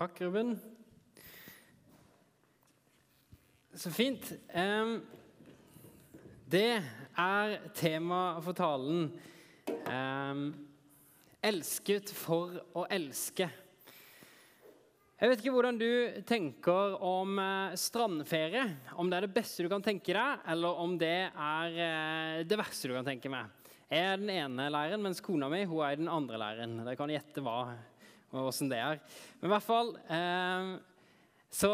Takk, Ruben. Så fint. Det er tema for talen. Elsket for å elske. Jeg vet ikke hvordan du tenker om eh, strandferie. Om det er det beste du kan tenke deg, eller om det er eh, det verste du kan tenke deg. Jeg er den ene leiren, mens kona mi hun er i den andre leiren. Dere kan gjette hva, hvordan det er. Men i hvert fall eh, så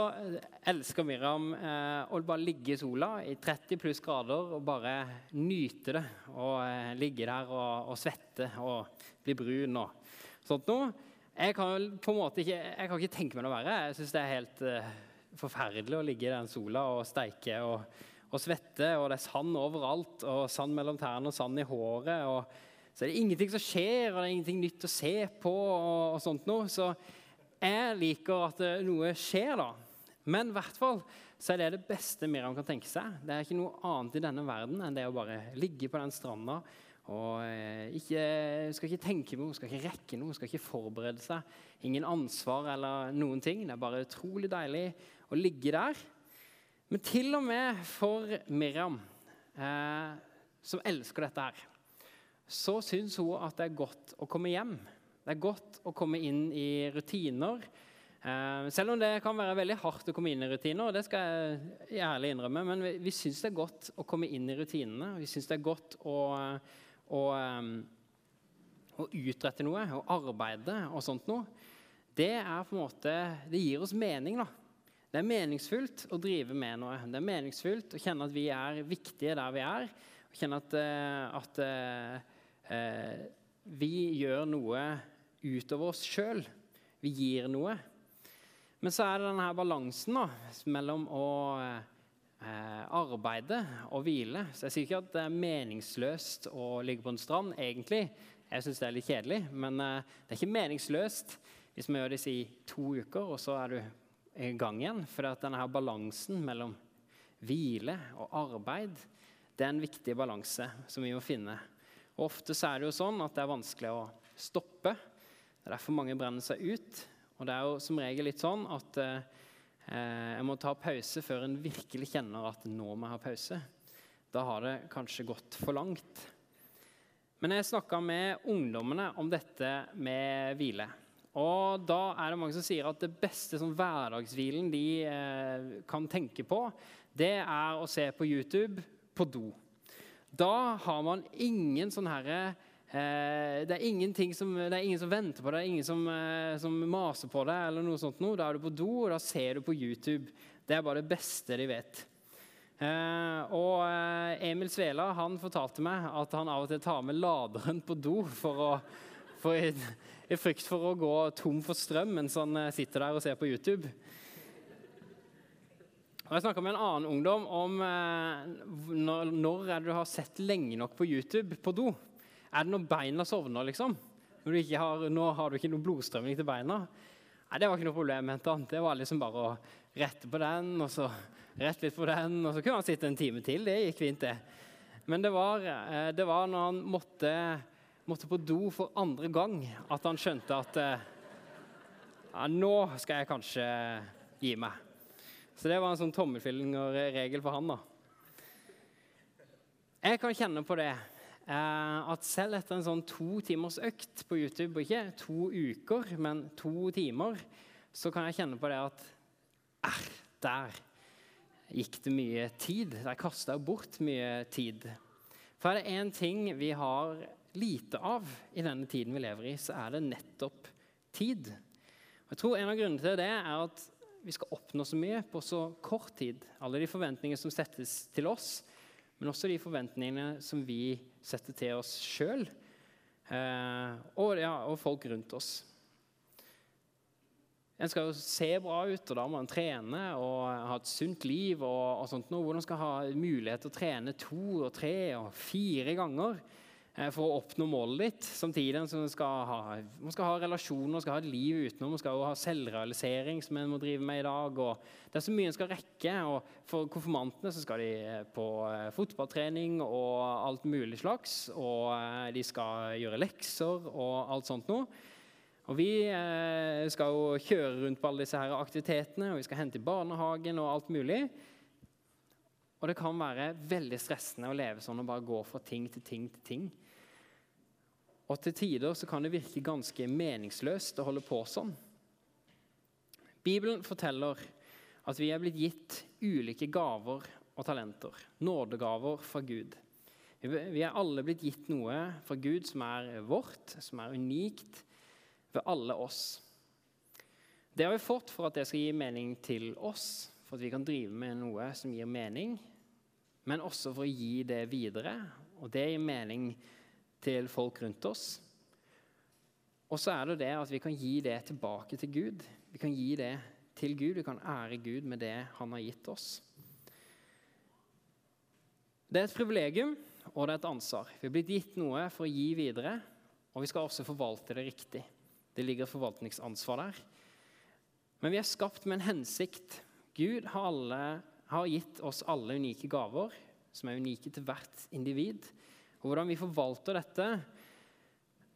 elsker Miriam eh, å bare ligge i sola i 30 pluss grader og bare nyte det. Og eh, ligge der og, og svette og bli brun og sånt noe. Jeg kan på en måte ikke, jeg kan ikke tenke meg noe verre. Jeg syns det er helt uh, forferdelig å ligge i den sola og steike og, og, svette. Og det er sand overalt, og sand mellom tærne og sand i håret. Og, så er det ingenting som skjer, og det er ingenting nytt å se på. og, og sånt noe. Så jeg liker at eh, noe skjer, da. Men i hvert fall så er det det beste Miriam kan tenke seg. Det er ikke noe annet i denne verden enn det å bare ligge på den stranda og ikke, hun skal ikke tenke noe, skal ikke rekke noe, skal ikke forberede seg. Ingen ansvar eller noen ting. Det er bare utrolig deilig å ligge der. Men til og med for Miriam, eh, som elsker dette her, så syns hun at det er godt å komme hjem. Det er godt å komme inn i rutiner. Eh, selv om det kan være veldig hardt å komme inn i rutiner, det skal jeg ærlig innrømme, men vi, vi syns det er godt å komme inn i rutinene. Vi syns det er godt å å, å utrette noe å arbeide og sånt noe, det er på en måte, det gir oss mening. da. Det er meningsfullt å drive med noe. Det er meningsfullt å kjenne at vi er viktige der vi er. Å kjenne at, eh, at eh, vi gjør noe utover oss sjøl. Vi gir noe. Men så er det denne balansen da, mellom å Eh, arbeide og hvile. Så jeg sier ikke at det er meningsløst å ligge på en strand, egentlig. Jeg syns det er litt kjedelig, men eh, det er ikke meningsløst hvis vi gjør disse i to uker, og så er du i gang igjen. For denne her balansen mellom hvile og arbeid det er en viktig balanse som vi må finne. Og Ofte er det jo sånn at det er vanskelig å stoppe. Det er derfor mange brenner seg ut. Og det er jo som regel litt sånn at eh, jeg må ta pause før en virkelig kjenner at nå må jeg ha pause. Da har det kanskje gått for langt. Men jeg snakka med ungdommene om dette med hvile. Og da er det mange som sier at det beste sånn, hverdagshvilen de eh, kan tenke på, det er å se på YouTube på do. Da har man ingen sånn herre Eh, det, er som, det, er ingen som venter på deg, ingen som, eh, som, maser på deg. eller noe sånt. Da er du på do, og da ser du på YouTube. Det er bare det beste de vet. Eh, og Emil Svela han fortalte meg at han av og til tar med laderen på do for å, for i, i, frykt for å gå tom for strøm mens han sitter der og ser på YouTube. Og Jeg snakka med en annen ungdom om når, når er det du har sett lenge nok på YouTube på do. Er det når beina sovner, liksom? Har, nå har du ikke noe blodstrømning til beina? Nei, Det var ikke noe problem. mente han. Det var liksom bare å rette på den, og så rette litt på den, og så kunne han sitte en time til. Det gikk fint, det. Men det var, eh, det var når han måtte, måtte, på do for andre gang, at han skjønte at eh, ja, nå skal jeg kanskje gi meg. Så det var en sånn tommelfingerregel for han. da. Jeg kan kjenne på det Eh, at selv etter en sånn to timers økt på YouTube, ikke to uker, men to timer, så kan jeg kjenne på det at eh, der gikk det mye tid. Der kasta jeg bort mye tid. For er det én ting vi har lite av i denne tiden vi lever i, så er det nettopp tid. Jeg tror En av grunnene til det er at vi skal oppnå så mye på så kort tid. Alle de forventningene som settes til oss, men også de forventningene som vi setter til oss sjøl eh, og, ja, og, folk rundt oss. En skal jo se bra ut, og da må en trene og ha et sunt liv. og, og sånt. Hvordan skal en ha mulighet til å trene to og tre og fire ganger? Eh, for å oppnå målet ditt, samtidig som man skal ha, man skal ha relasjoner, skal ha et liv utenom. Man skal ha selvrealisering, som en må drive med i dag. og Det er så mye en skal rekke. og For konfirmantene så skal de på eh, fotballtrening og alt mulig slags. Og eh, de skal gjøre lekser og alt sånt noe. Og Vi eh, skal jo kjøre rundt på alle disse her aktivitetene, og vi skal hente i barnehagen og alt mulig. Og det kan være veldig stressende å leve sånn og bare gå fra ting til ting til ting. Og til tider så kan det virke ganske meningsløst å holde på sånn. Bibelen forteller at vi er blitt gitt ulike gaver og talenter. Nådegaver fra Gud. Vi er alle blitt gitt noe fra Gud som er vårt, som er unikt ved alle oss. Det har vi fått for at det skal gi mening til oss, for at vi kan drive med noe som gir mening, men også for å gi det videre. Og det gir mening til folk rundt oss. Og så er det det at vi kan gi det tilbake til Gud. Vi kan gi det til Gud. Vi kan ære Gud med det han har gitt oss. Det er et privilegium, og det er et ansvar. Vi er blitt gitt noe for å gi videre, og vi skal også forvalte det riktig. Det ligger forvaltningsansvar der. Men vi er skapt med en hensikt. Gud har, alle, har gitt oss alle unike gaver, som er unike til hvert individ. Og Hvordan vi forvalter dette,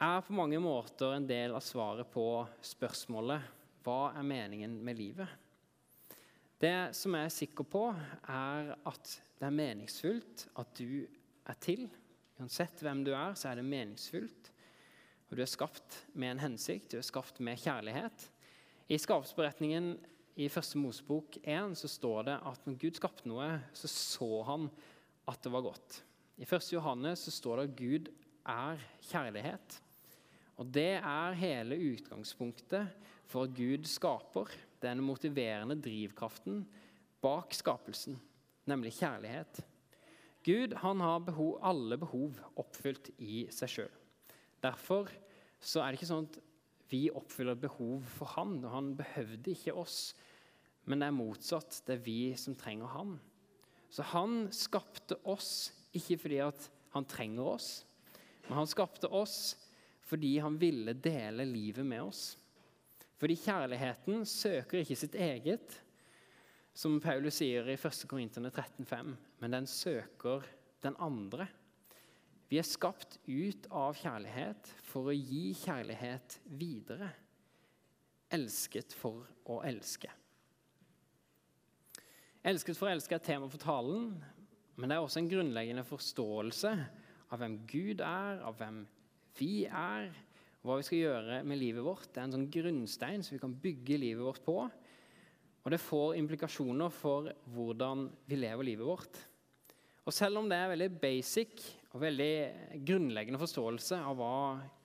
er på mange måter en del av svaret på spørsmålet hva er meningen med livet? Det som jeg er sikker på, er at det er meningsfullt at du er til. Uansett hvem du er, så er det meningsfullt. Og du er skapt med en hensikt, du er skapt med kjærlighet. I skapelsesberetningen i første Mosebok 1 så står det at når Gud skapte noe, så så han at det var godt. I 1. Johannes så står det at Gud er kjærlighet. Og Det er hele utgangspunktet for at Gud skaper. Den motiverende drivkraften bak skapelsen, nemlig kjærlighet. Gud han har behov, alle behov oppfylt i seg sjøl. Derfor så er det ikke sånn at vi oppfyller behov for han, og han behøvde ikke oss. Men det er motsatt. Det er vi som trenger han. Så han skapte oss ikke fordi han trenger oss, men han skapte oss fordi han ville dele livet med oss. Fordi kjærligheten søker ikke sitt eget, som Paulus sier i 1. Korinterne 13,5, men den søker den andre. Vi er skapt ut av kjærlighet for å gi kjærlighet videre. Elsket for å elske. Elsket for å elske er tema for talen, men det er også en grunnleggende forståelse av hvem Gud er, av hvem vi er, hva vi skal gjøre med livet vårt. Det er en sånn grunnstein som vi kan bygge livet vårt på. Og det får implikasjoner for hvordan vi lever livet vårt. Og selv om det er veldig basic og veldig grunnleggende forståelse av hva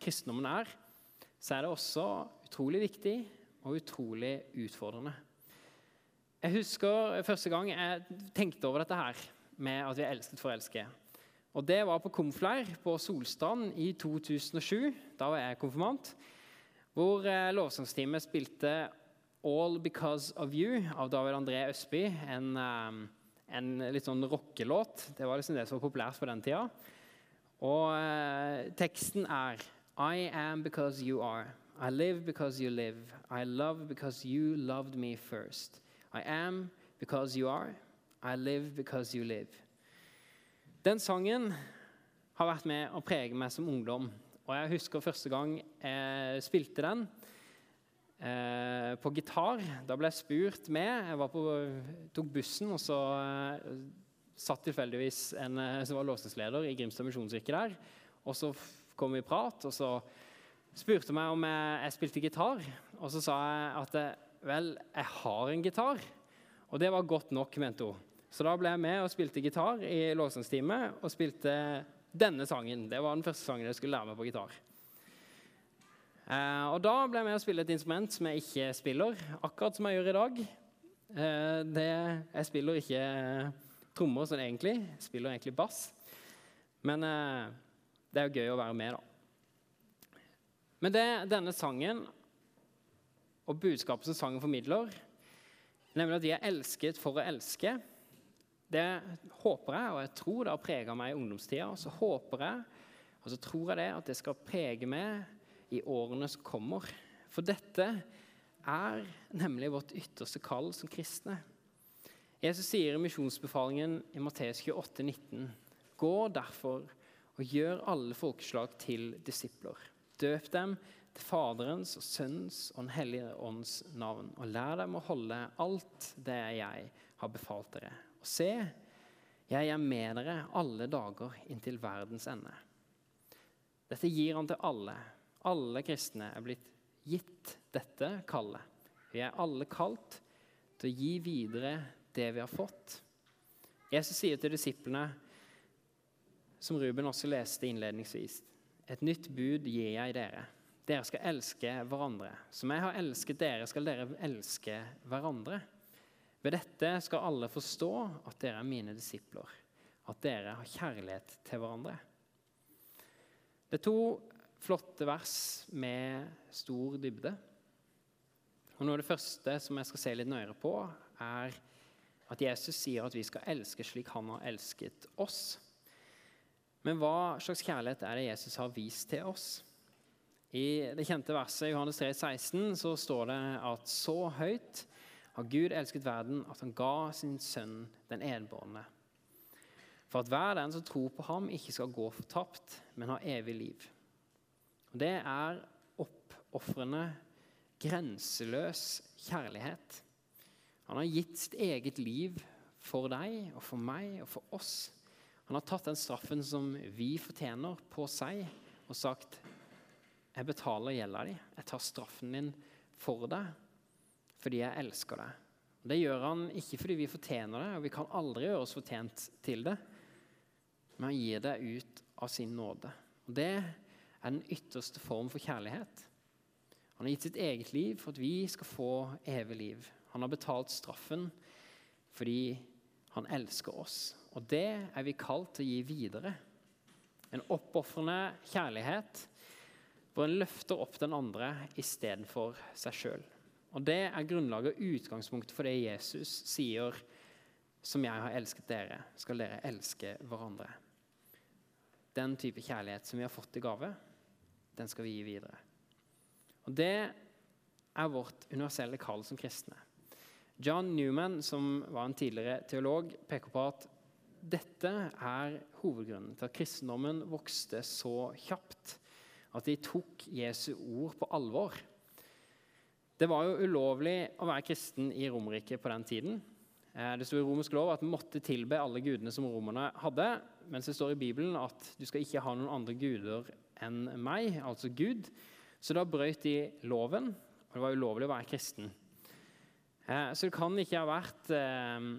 kristendommen er, så er det også utrolig viktig og utrolig utfordrende. Jeg husker første gang jeg tenkte over dette her med at vi er elsket for å elske. Og Det var på Komfleir på Solstrand i 2007. Da var jeg konfirmant. Hvor eh, lovsangsteamet spilte 'All Because of You' av David André Østby. En, eh, en litt sånn rockelåt. Det var liksom det som var populært på den tida. Og eh, teksten er I am because you are. I live because you live. I love because you loved me first. I am because you are. I live because you live. Den sangen har vært med å prege meg som ungdom. Og jeg husker første gang jeg spilte den eh, på gitar. Da ble jeg spurt med. Jeg på, tok bussen, og så eh, satt tilfeldigvis en eh, som var låsesleder i Grimstad misjonskirke der. Og så kom vi i prat, og så spurte meg om jeg, jeg, spilte gitar. Og så sa jeg at vel, jeg har en gitar. Og det var godt nok, mente hun. Så da ble jeg med og spilte gitar i lovsangstime og spilte denne sangen. Det var den første sangen jeg skulle lære meg på gitar. Eh, og da ble jeg med å spille et instrument som jeg ikke spiller, akkurat som jeg gjør i dag. Eh, det, jeg spiller ikke trommer sånn egentlig. Spiller egentlig bass. Men eh, det er jo gøy å være med, da. Men det denne sangen og budskapet som sangen formidler, nemlig at de er elsket for å elske, det håper jeg, og jeg tror det har prega meg i ungdomstida. Så håper jeg, og så tror jeg det, at det skal prege meg i årene som kommer. For dette er nemlig vårt ytterste kall som kristne. Jesus sier i misjonsbefalingen i Matteus 28, 19, Gå derfor og gjør alle folkeslag til disipler. Døp dem til Faderens og Sønnens og Den hellige ånds navn, og lær dem å holde alt det jeg har befalt dere. Og se, jeg er med dere alle dager inntil verdens ende. Dette gir han til alle. Alle kristne er blitt gitt dette kallet. Vi er alle kalt til å gi videre det vi har fått. Jesus sier til disiplene, som Ruben også leste innledningsvis, et nytt bud gir jeg dere. Dere skal elske hverandre. Som jeg har elsket dere, skal dere elske hverandre. Ved dette skal alle forstå at dere er mine disipler, at dere har kjærlighet til hverandre. Det er to flotte vers med stor dybde. Og Noe av det første som jeg skal se litt nøyere på, er at Jesus sier at vi skal elske slik han har elsket oss. Men hva slags kjærlighet er det Jesus har vist til oss? I det kjente verset Johannes 3, 16 så står det at så høyt har Gud elsket verden at han ga sin sønn den enbårne. For at hver den som tror på ham, ikke skal gå fortapt, men ha evig liv. Og Det er oppofrende, grenseløs kjærlighet. Han har gitt sitt eget liv for deg og for meg og for oss. Han har tatt den straffen som vi fortjener, på seg og sagt jeg betaler gjelda di. Jeg tar straffen din for deg fordi jeg elsker deg. Det gjør han ikke fordi vi fortjener det, og vi kan aldri gjøre oss fortjent til det. Men han gir det ut av sin nåde. Og Det er den ytterste form for kjærlighet. Han har gitt sitt eget liv for at vi skal få evig liv. Han har betalt straffen fordi han elsker oss og det er vi kalt til å gi videre. En oppofrende kjærlighet hvor en løfter opp den andre istedenfor seg sjøl. Og Det er grunnlaget og utgangspunktet for det Jesus sier, som jeg har elsket dere, skal dere elske hverandre. Den type kjærlighet som vi har fått i gave, den skal vi gi videre. Og Det er vårt universelle kall som kristne. John Newman, som var en tidligere teolog, peker på at dette er hovedgrunnen til at kristendommen vokste så kjapt. At de tok Jesu ord på alvor. Det var jo ulovlig å være kristen i Romerriket på den tiden. Eh, det sto i romersk lov at man måtte tilbe alle gudene som romerne hadde, mens det står i Bibelen at du skal ikke ha noen andre guder enn meg, altså Gud. Så da brøt de loven, og det var ulovlig å være kristen. Eh, så det kan ikke ha vært eh,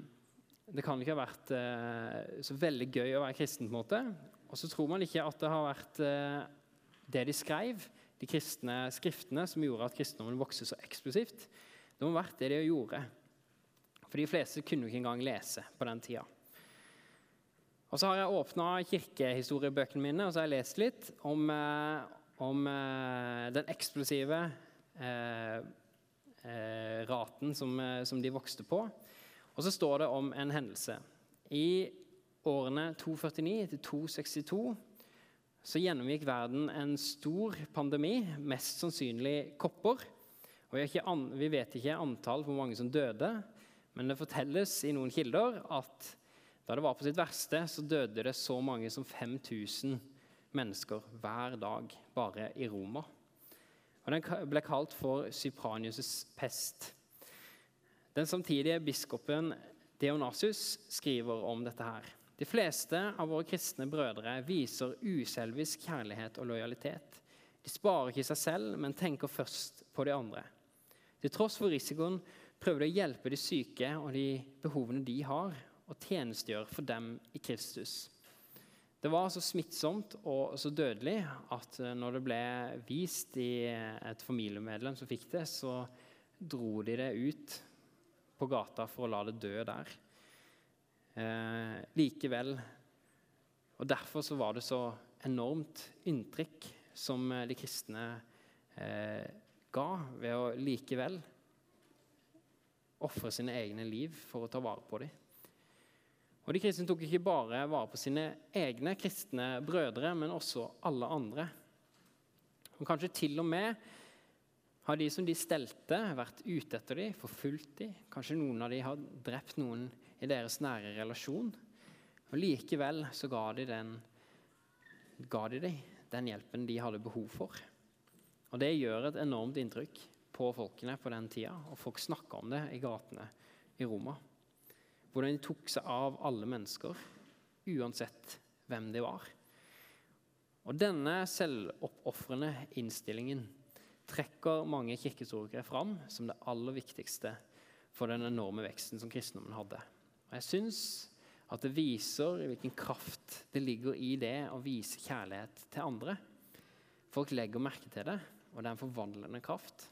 det kan ikke ha vært eh, så veldig gøy å være kristen. på en måte. Og så tror man ikke at det har vært det de skrev, de kristne skriftene, som gjorde at kristendommen vokste så eksplosivt. Det må ha vært det de gjorde. For de fleste kunne jo ikke engang lese på den tida. Og så har jeg åpna kirkehistoriebøkene mine og så har jeg lest litt om, om den eksplosive eh, raten som, eh, som de vokste på. Og så står det om en hendelse. I årene 249 til 262 så gjennomgikk verden en stor pandemi, mest sannsynlig kopper. Og vi vet ikke antall hvor mange som døde, men det fortelles i noen kilder at da det var på sitt verste, så døde det så mange som 5000 mennesker hver dag bare i Roma. Og Den ble kalt for Cypranius' pest. Den samtidige biskopen Deonasius skriver om dette her. De fleste av våre kristne brødre viser uselvisk kjærlighet og lojalitet. De sparer ikke seg selv, men tenker først på de andre. Til tross for risikoen prøver de å hjelpe de syke og de behovene de har, og tjenestegjør for dem i Kristus. Det var så smittsomt og så dødelig at eh, når det ble vist i et familiemedlem som fikk det, så dro de det ut på gata for å la det dø der. Eh, likevel Og derfor så var det så enormt inntrykk som eh, de kristne eh, ga ved å likevel ofre sine egne liv for å ta vare på dem. Og De kristne tok ikke bare vare på sine egne kristne brødre, men også alle andre. Og Kanskje til og med har de som de stelte, vært ute etter dem, forfulgt dem? Kanskje noen av dem har drept noen i deres nære relasjon? Og Likevel så ga de, den, ga de dem den hjelpen de hadde behov for. Og Det gjør et enormt inntrykk på folkene på den tida, og folk snakker om det i gatene i Roma. Hvordan de tok seg av alle mennesker, uansett hvem de var. Og Denne selvoppofrende innstillingen trekker mange kirkehistorikere fram som det aller viktigste for den enorme veksten som kristendommen hadde. Og Jeg syns at det viser hvilken kraft det ligger i det å vise kjærlighet til andre. Folk legger merke til det, og det er en forvandlende kraft.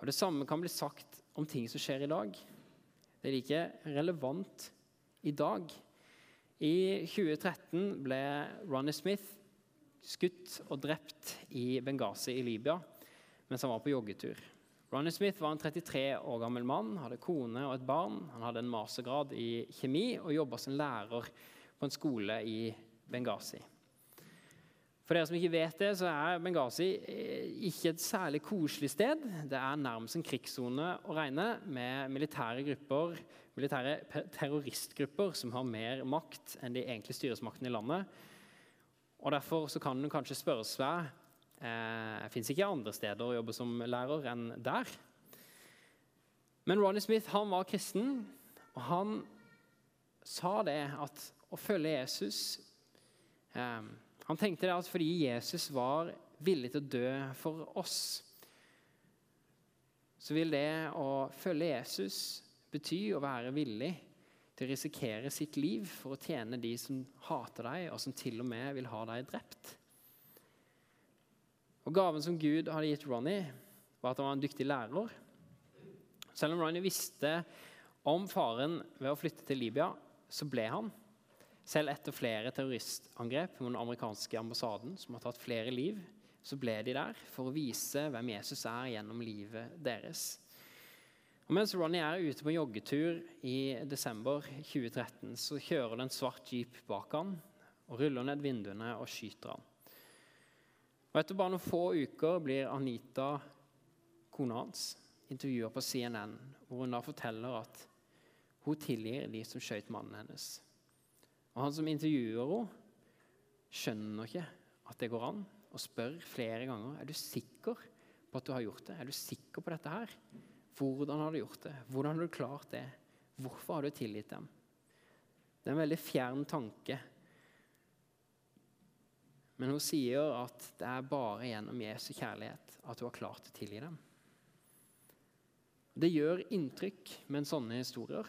Og Det samme kan bli sagt om ting som skjer i dag. Det er like relevant i dag. I 2013 ble Ronny Smith skutt og drept i Benghazi i Libya mens han var på joggetur. Ronny Smith var en 33 år gammel mann, hadde kone og et barn. Han hadde en mastergrad i kjemi og jobba som lærer på en skole i Benghazi. For dere som ikke vet det, så er Benghazi eh, ikke et særlig koselig sted. Det er nærmest en krigssone å regne, med militære grupper, militære terroristgrupper som har mer makt enn de egentlige styresmaktene i landet. Og Derfor så kan du kanskje spørre seg eh, fins ikke andre steder å jobbe som lærer enn der. Men Ronny Smith han var kristen, og han sa det at å følge Jesus eh, han tenkte at fordi Jesus var villig til å dø for oss, så vil det å følge Jesus bety å være villig til å risikere sitt liv for å tjene de som hater deg, og som til og med vil ha deg drept. Og Gaven som Gud hadde gitt Ronny, var at han var en dyktig lærer. Selv om Ronny visste om faren ved å flytte til Libya, så ble han selv etter flere terroristangrep mot den amerikanske ambassaden, som har tatt flere liv, så ble de der for å vise hvem Jesus er gjennom livet deres. Og Mens Ronny er ute på joggetur i desember 2013, så kjører det en svart jeep bak han og ruller ned vinduene og skyter han. Og Etter bare noen få uker blir Anita, kona hans, intervjua på CNN, hvor hun da forteller at hun tilgir de som skjøt mannen hennes. Og Han som intervjuer henne, skjønner ikke at det går an, og spør flere ganger er du sikker på at du har gjort det. Er du sikker på dette her? Hvordan har du gjort det? Hvordan har du klart det? Hvorfor har du tilgitt dem? Det er en veldig fjern tanke. Men hun sier at det er bare gjennom Jesu kjærlighet at hun har klart å tilgi dem. Det gjør inntrykk med sånne historier.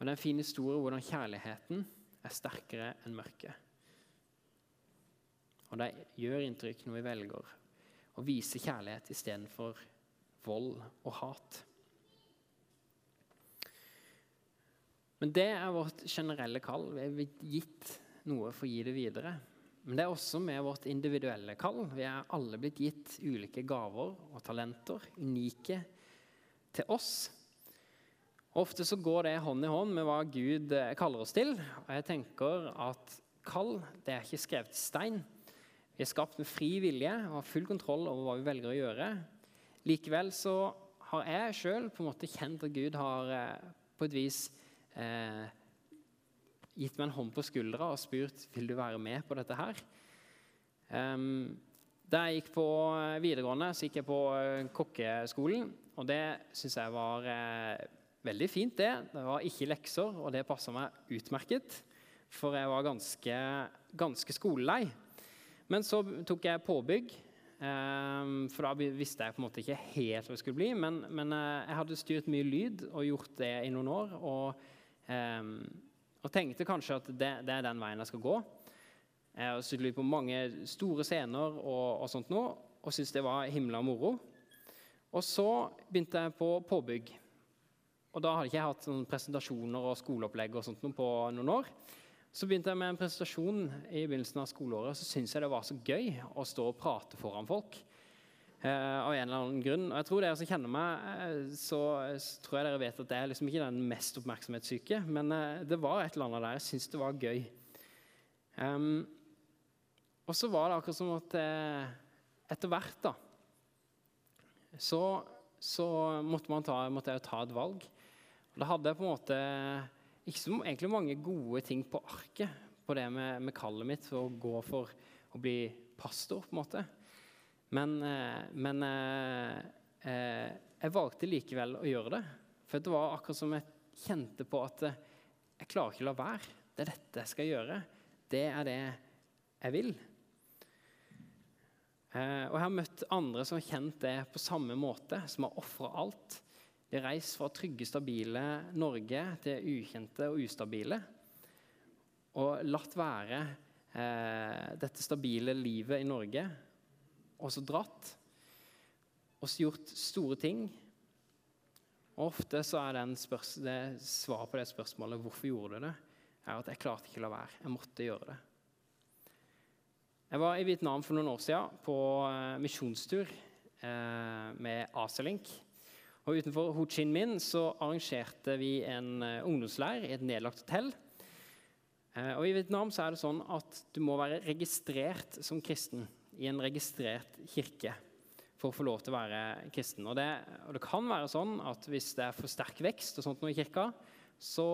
Og det er en fin historie hvordan kjærligheten er sterkere enn mørket. Og det gjør inntrykk når vi velger å vise kjærlighet istedenfor vold og hat. Men det er vårt generelle kall. Vi er gitt noe for å gi det videre. Men det er også med vårt individuelle kall. Vi er alle blitt gitt ulike gaver og talenter, unike til oss. Ofte så går det hånd i hånd med hva Gud eh, kaller oss til. Og jeg tenker at kall det er ikke skrevet i stein. Vi er skapt med fri vilje og har full kontroll over hva vi velger å gjøre. Likevel så har jeg sjøl kjent at Gud har eh, på et vis eh, gitt meg en hånd på skuldra og spurt vil du være med på dette her. Um, da jeg gikk på eh, videregående, så gikk jeg på kokkeskolen. Og det syns jeg var eh, Veldig fint, det. Det var ikke lekser, og det passa meg utmerket. For jeg var ganske, ganske skolelei. Men så tok jeg påbygg, um, for da visste jeg på en måte ikke helt hva det skulle bli. Men, men uh, jeg hadde styrt mye lyd og gjort det i noen år. Og, um, og tenkte kanskje at det, det, er den veien jeg skal gå. Jeg har spilt lyd på mange store scener og, og sånt nå, og syntes det var himla moro. Og så begynte jeg på påbygg. Og da hadde ikke jeg hatt sånn presentasjoner og skoleopplegg og sånt på noen år. Så begynte jeg med en presentasjon i begynnelsen av skoleåret. Så syntes jeg det var så gøy å stå og prate foran folk. Eh, av en eller annen grunn. Og jeg tror dere som kjenner meg, eh, så, så, tror jeg dere vet at jeg er liksom ikke den mest oppmerksomhetssyke. Men eh, det var et eller annet der. Jeg syntes det var gøy. Um, og så var det akkurat som at eh, etter hvert, da, så, så måtte, ta, måtte jeg ta et valg. Da hadde jeg på en måte ikke så egentlig mange gode ting på arket på det med, med kallet mitt for å gå for å bli pastor. på en måte. Men, eh, men eh, eh, jeg valgte likevel å gjøre det. For det var akkurat som jeg kjente på at jeg klarer ikke å la være. Det er dette jeg skal gjøre. Det er det jeg vil. Og jeg har møtt andre som har kjent det på samme måte, som har ofra alt. Har reist fra trygge, stabile Norge til ukjente og ustabile. Og latt være eh, dette stabile livet i Norge og så dratt og så gjort store ting. Og Ofte så er den det svaret på det spørsmålet 'Hvorfor gjorde du det?' er at jeg klarte ikke å la være. Jeg måtte gjøre det. Jeg var i Vietnam for noen år siden på eh, misjonstur eh, med Aselink. Og Utenfor Ho Chi Minh så arrangerte vi en eh, ungdomsleir i et nedlagt hotell. Eh, og I Vietnam så er det sånn at du må være registrert som kristen i en registrert kirke for å få lov til å være kristen. Og det, og det kan være sånn at hvis det er for sterk vekst og sånt noe i kirka, så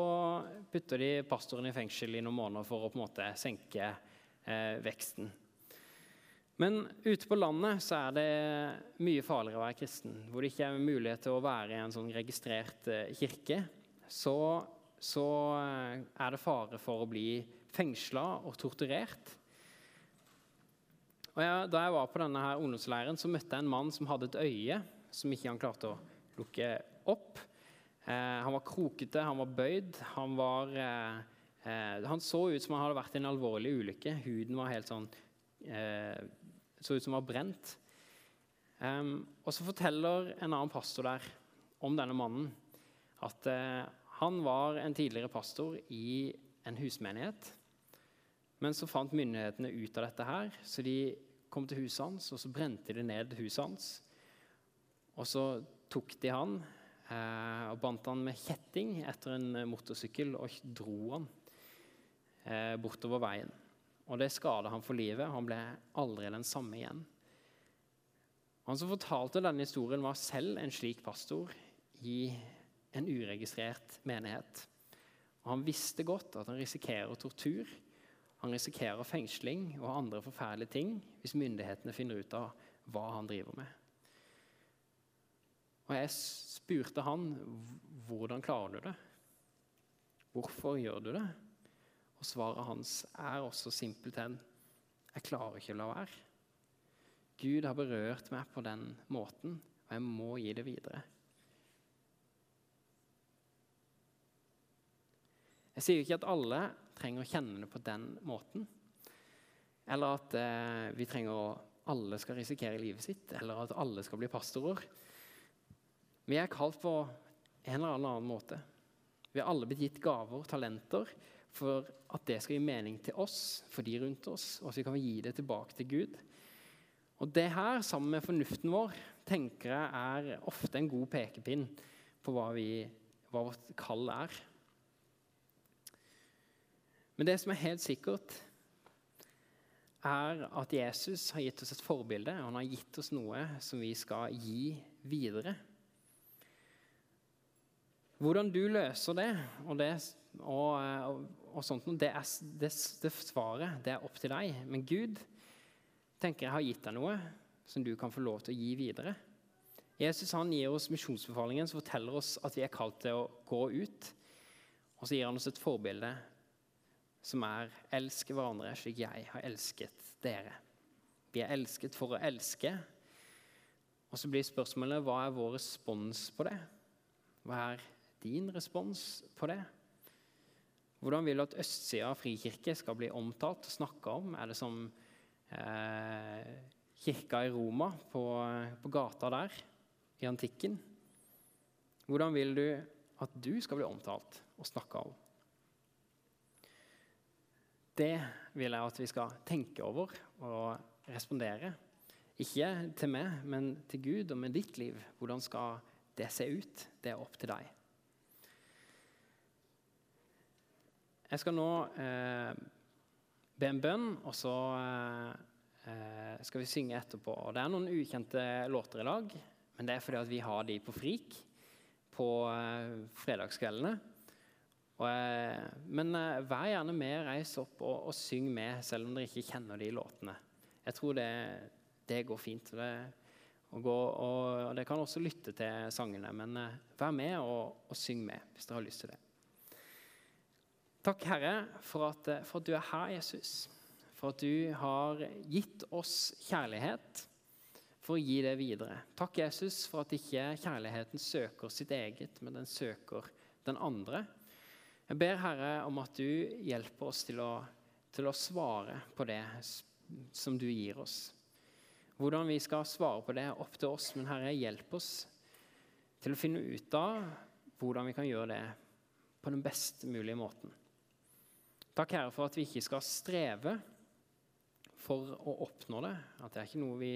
putter de pastoren i fengsel i noen måneder for å på en måte senke eh, veksten. Men ute på landet så er det mye farligere å være kristen. Hvor det ikke er mulighet til å være i en sånn registrert eh, kirke, så, så eh, er det fare for å bli fengsla og torturert. Og jeg, da jeg var på denne her ungdomsleiren, så møtte jeg en mann som hadde et øye som ikke han klarte å lukke opp. Eh, han var krokete, han var bøyd. Han, var, eh, eh, han så ut som han hadde vært i en alvorlig ulykke. Huden var helt sånn eh, Så ut som var brent. og så forteller en annen pastor der om denne mannen at uh, han var en tidligere pastor i en husmenighet. Men så fant myndighetene ut av dette her, så de kom til huset hans, og så brente de ned huset hans. Og så tok de han eh, og bandt han med kjetting etter en motorsykkel og dro han eh, bortover veien. Og det skada han for livet. Han ble aldri den samme igjen. Han som fortalte denne historien, var selv en slik pastor i en uregistrert menighet. Og Han visste godt at han risikerer tortur han risikerer fengsling og andre forferdelige ting hvis myndighetene finner ut av hva han driver med. Og Jeg spurte han hvordan klarer du det? Hvorfor gjør du det? Og svaret hans er også simpelthen jeg klarer ikke å la være. Gud har berørt meg på den måten, og jeg må gi det videre. Jeg sier ikke at alle trenger å kjenne det på den måten. Eller at eh, vi trenger å alle skal risikere livet sitt, eller at alle skal bli pastorer. Vi er kalt på en eller annen måte. Vi har alle blitt gitt gaver, talenter, for at det skal gi mening til oss, for de rundt oss, og så kan vi gi det tilbake til Gud. Og Det her, sammen med fornuften vår, tenker jeg er ofte en god pekepinn på hva, vi, hva vårt kall er. Men det som er helt sikkert, er at Jesus har gitt oss et forbilde, og han har gitt oss noe som vi skal gi videre. Hvordan du løser det, og, det, og, og, og sånt, det, er, det, det, svaret det er opp til deg. Men Gud tenker jeg har gitt deg noe som du kan få lov til å gi videre. Jesus han gir oss misjonsbefalingen som forteller oss at vi er kalt til å gå ut. Og så gir han oss et forbilde som er elsker hverandre slik jeg har elsket dere'. Vi er elsket for å elske. Og så blir spørsmålet hva er vår respons på det? Hva er din respons på det? Hvordan vil du at østsida av Frikirke skal bli omtalt og snakka om? Er det som eh, kirka i Roma, på, på gata der, i antikken? Hvordan vil du at du skal bli omtalt og snakka om? Det vil jeg at vi skal tenke over og respondere. Ikke til meg, men til Gud og med ditt liv. Hvordan skal det se ut? Det er opp til deg. Jeg skal nå eh, be en bønn, og så eh, skal vi synge etterpå. Og Det er noen ukjente låter i dag, men det er fordi vi har de på frik på eh, fredagskveldene. Og, eh, men eh, vær gjerne med, reis opp og, og syng med, selv om dere ikke kjenner de låtene. Jeg tror det, Det går fint. Det, og, gå, og, og Dere kan også lytte til sangene, men eh, vær med og, og syng med hvis dere har lyst til det. Takk, Herre, for at, eh, for at du er her, Jesus. For at du har gitt oss kjærlighet for å gi det videre. Takk, Jesus, for at ikke kjærligheten søker sitt eget, men den søker den andre. Jeg ber, Herre, om at du hjelper oss til å, til å svare på det som du gir oss. Hvordan vi skal svare på det, er opp til oss, men Herre, hjelp oss til å finne ut av hvordan vi kan gjøre det på den best mulige måten. Takk, Herre, for at vi ikke skal streve for å oppnå det. At det er ikke noe vi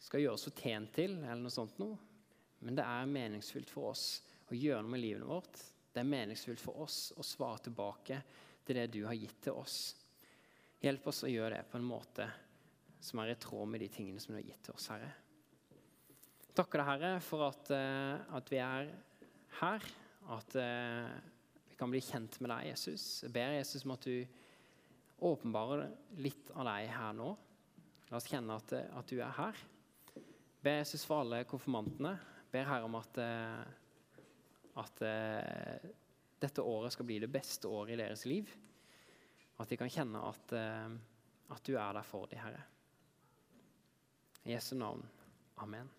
skal gjøre oss fortjent til, eller noe sånt noe. Men det er meningsfylt for oss å gjøre noe med livet vårt. Det er meningsfylt for oss å svare tilbake til det du har gitt til oss. Hjelp oss å gjøre det på en måte som er i tråd med de tingene som du har gitt til oss, Herre. Takker deg, Herre, for at, uh, at, vi er her. At vi kan bli kjent med deg, Jesus. Jeg ber Jesus om at du åpenbarer litt av deg her nå. La oss kjenne at, at du er her. Jeg ber Jesus for alle konfirmantene. Jeg ber Herre om at, uh, at dette året skal bli det beste året i deres liv. At de kan kjenne at, at du er der for dem, Herre. I Jesu navn. Amen.